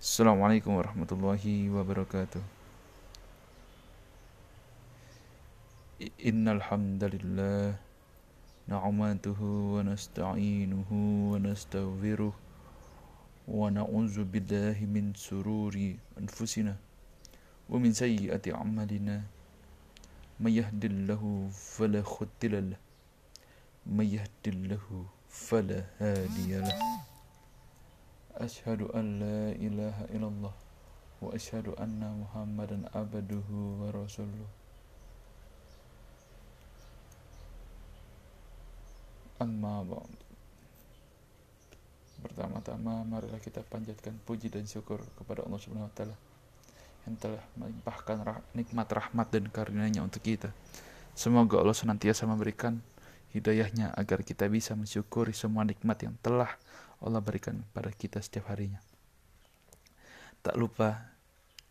السلام عليكم ورحمة الله وبركاته إن الحمد لله نعمته ونستعينه ونستغفره ونعوذ بالله من سرور أنفسنا ومن سيئة أعمالنا من يهد الله فلا خدل له من يهد الله فلا هادي له أشهد أن لا إله إلا الله وأشهد أن محمدا عبده ورسوله Amma ba'd Pertama-tama marilah kita panjatkan puji dan syukur kepada Allah Subhanahu wa taala yang telah melimpahkan rah nikmat rahmat dan karunia-Nya untuk kita. Semoga Allah senantiasa memberikan hidayahnya agar kita bisa mensyukuri semua nikmat yang telah Allah berikan pada kita setiap harinya. Tak lupa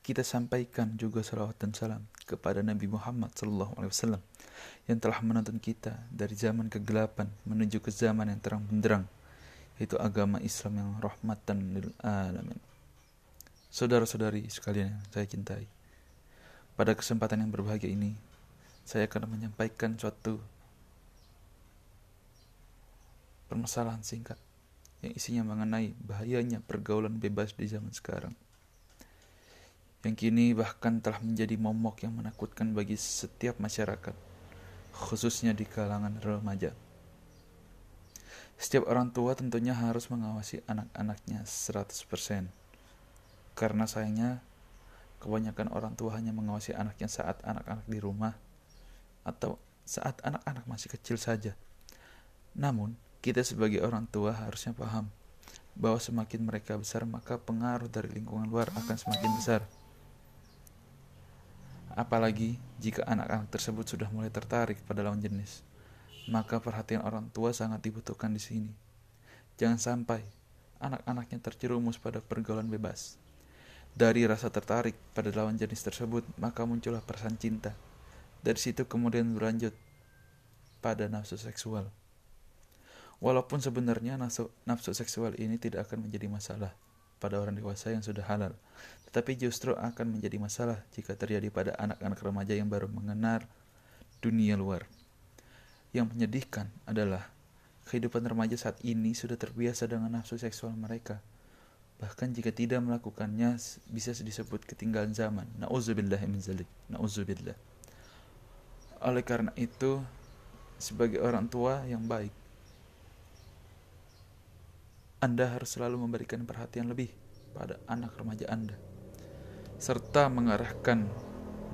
kita sampaikan juga salawat dan salam kepada Nabi Muhammad SAW yang telah menuntun kita dari zaman kegelapan menuju ke zaman yang terang benderang yaitu agama Islam yang rahmatan lil alamin. Saudara-saudari sekalian yang saya cintai, pada kesempatan yang berbahagia ini, saya akan menyampaikan suatu permasalahan singkat yang isinya mengenai bahayanya pergaulan bebas di zaman sekarang. Yang kini bahkan telah menjadi momok yang menakutkan bagi setiap masyarakat, khususnya di kalangan remaja. Setiap orang tua tentunya harus mengawasi anak-anaknya 100%. Karena sayangnya kebanyakan orang tua hanya mengawasi anaknya saat anak-anak di rumah atau saat anak-anak masih kecil saja. Namun, kita sebagai orang tua harusnya paham bahwa semakin mereka besar maka pengaruh dari lingkungan luar akan semakin besar. Apalagi jika anak-anak tersebut sudah mulai tertarik pada lawan jenis, maka perhatian orang tua sangat dibutuhkan di sini. Jangan sampai anak-anaknya terjerumus pada pergaulan bebas. Dari rasa tertarik pada lawan jenis tersebut, maka muncullah perasaan cinta. Dari situ kemudian berlanjut pada nafsu seksual. Walaupun sebenarnya nafsu, nafsu seksual ini tidak akan menjadi masalah pada orang dewasa yang sudah halal, tetapi justru akan menjadi masalah jika terjadi pada anak-anak remaja yang baru mengenal dunia luar. Yang menyedihkan adalah kehidupan remaja saat ini sudah terbiasa dengan nafsu seksual mereka. Bahkan jika tidak melakukannya bisa disebut ketinggalan zaman. Nauzubillah min zalik. Nauzubillah. Oleh karena itu, sebagai orang tua yang baik, anda harus selalu memberikan perhatian lebih pada anak remaja Anda, serta mengarahkan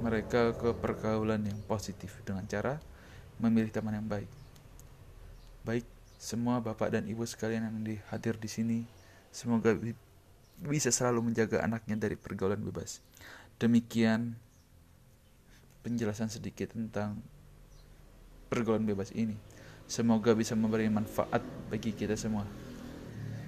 mereka ke pergaulan yang positif dengan cara memilih teman yang baik. Baik, semua bapak dan ibu sekalian yang dihadir di sini, semoga bisa selalu menjaga anaknya dari pergaulan bebas. Demikian penjelasan sedikit tentang pergaulan bebas ini. Semoga bisa memberi manfaat bagi kita semua.